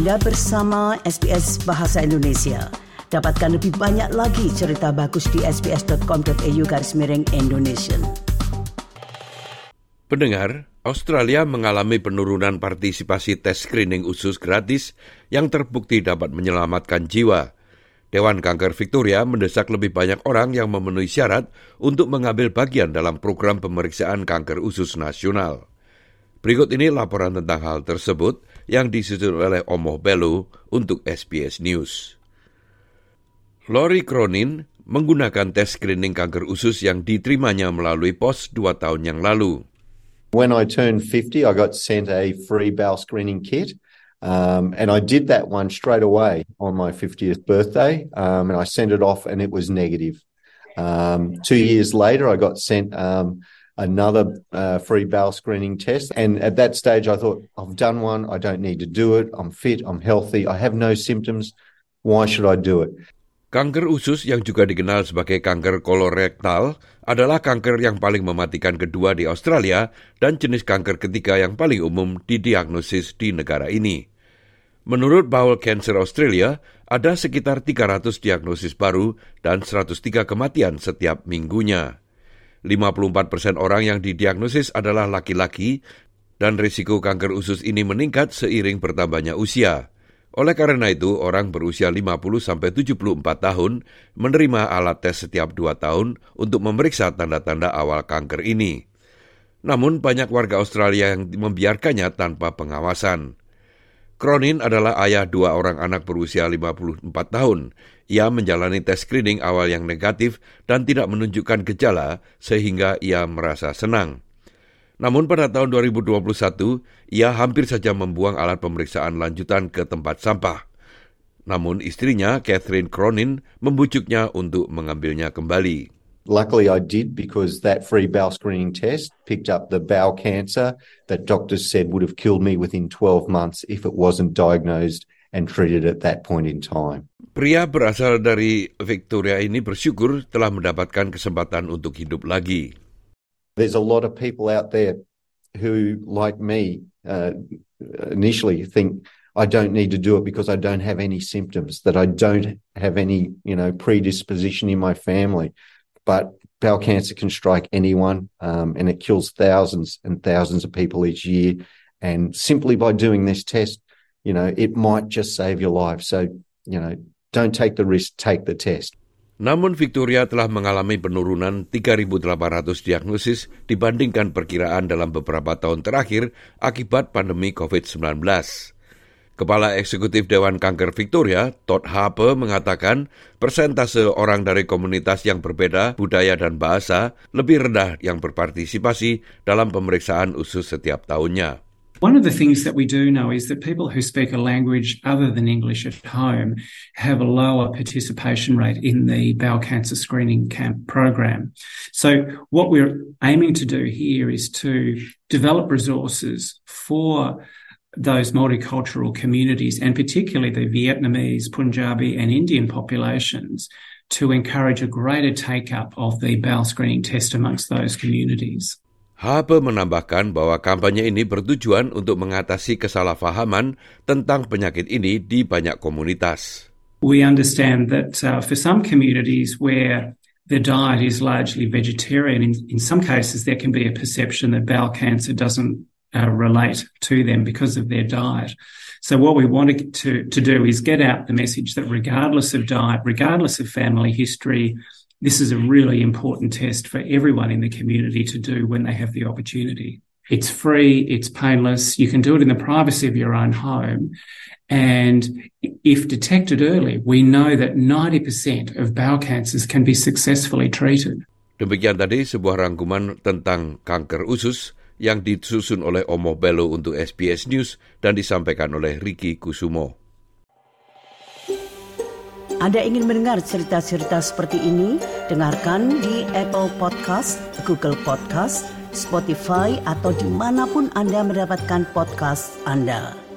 Anda bersama SBS Bahasa Indonesia. Dapatkan lebih banyak lagi cerita bagus di sbs.com.au garis miring Indonesia. Pendengar, Australia mengalami penurunan partisipasi tes screening usus gratis yang terbukti dapat menyelamatkan jiwa. Dewan Kanker Victoria mendesak lebih banyak orang yang memenuhi syarat untuk mengambil bagian dalam program pemeriksaan kanker usus nasional. Berikut ini laporan tentang hal tersebut yang disusun oleh Omoh Belu untuk SBS News. Lori Cronin menggunakan tes screening kanker usus yang diterimanya melalui pos dua tahun yang lalu. When I turned 50, I got sent a free bowel screening kit. Um, and I did that one straight away on my 50th birthday. Um, and I sent it off and it was negative. Um, two years later, I got sent um, another uh, free bowel screening test. And at that stage, I thought, I've done one. I don't need to do it. I'm fit. I'm healthy. I have no symptoms. Why should I do it? Kanker usus yang juga dikenal sebagai kanker kolorektal adalah kanker yang paling mematikan kedua di Australia dan jenis kanker ketiga yang paling umum didiagnosis di negara ini. Menurut Bowel Cancer Australia, ada sekitar 300 diagnosis baru dan 103 kematian setiap minggunya. 54 persen orang yang didiagnosis adalah laki-laki dan risiko kanker usus ini meningkat seiring bertambahnya usia. Oleh karena itu, orang berusia 50-74 tahun menerima alat tes setiap dua tahun untuk memeriksa tanda-tanda awal kanker ini. Namun banyak warga Australia yang membiarkannya tanpa pengawasan. Cronin adalah ayah dua orang anak berusia 54 tahun. Ia menjalani tes screening awal yang negatif dan tidak menunjukkan gejala sehingga ia merasa senang. Namun pada tahun 2021, ia hampir saja membuang alat pemeriksaan lanjutan ke tempat sampah. Namun istrinya, Catherine Cronin, membujuknya untuk mengambilnya kembali. Luckily, I did because that free bowel screening test picked up the bowel cancer that doctors said would have killed me within 12 months if it wasn't diagnosed and treated at that point in time. Pria berasal dari Victoria ini bersyukur telah mendapatkan kesempatan untuk hidup lagi. There's a lot of people out there who, like me, uh, initially think I don't need to do it because I don't have any symptoms, that I don't have any, you know, predisposition in my family. But bowel cancer can strike anyone um, and it kills thousands and thousands of people each year. And simply by doing this test, you know, it might just save your life. So, you know, don't take the risk, take the test. Namun Victoria telah mengalami penurunan 3.800 diagnosis dibandingkan perkiraan dalam beberapa tahun terakhir akibat pandemi COVID-19. Kepala Eksekutif Dewan Kanker Victoria, Todd Harper, mengatakan persentase orang dari komunitas yang berbeda budaya dan bahasa lebih rendah yang berpartisipasi dalam pemeriksaan usus setiap tahunnya. One of the things that we do know is that people who speak a language other than English at home have a lower participation rate in the bowel cancer screening camp program. So, what we're aiming to do here is to develop resources for those multicultural communities, and particularly the Vietnamese, Punjabi, and Indian populations, to encourage a greater take up of the bowel screening test amongst those communities. Habe menambahkan bahwa kampanye ini bertujuan untuk mengatasi kesalahpahaman tentang penyakit ini di banyak komunitas. We understand that uh, for some communities where the diet is largely vegetarian, in, in some cases there can be a perception that bowel cancer doesn't uh, relate to them because of their diet. So what we want to, to do is get out the message that regardless of diet, regardless of family history, this is a really important test for everyone in the community to do when they have the opportunity. It's free, it's painless, you can do it in the privacy of your own home. And if detected early, we know that 90% of bowel cancers can be successfully treated. Demikian tadi sebuah rangkuman tentang kanker usus yang disusun oleh Omo Bello untuk SBS News dan disampaikan oleh Ricky Kusumo. Anda ingin mendengar cerita-cerita seperti ini? Dengarkan di Apple Podcast, Google Podcast, Spotify, atau di mana pun Anda mendapatkan podcast Anda.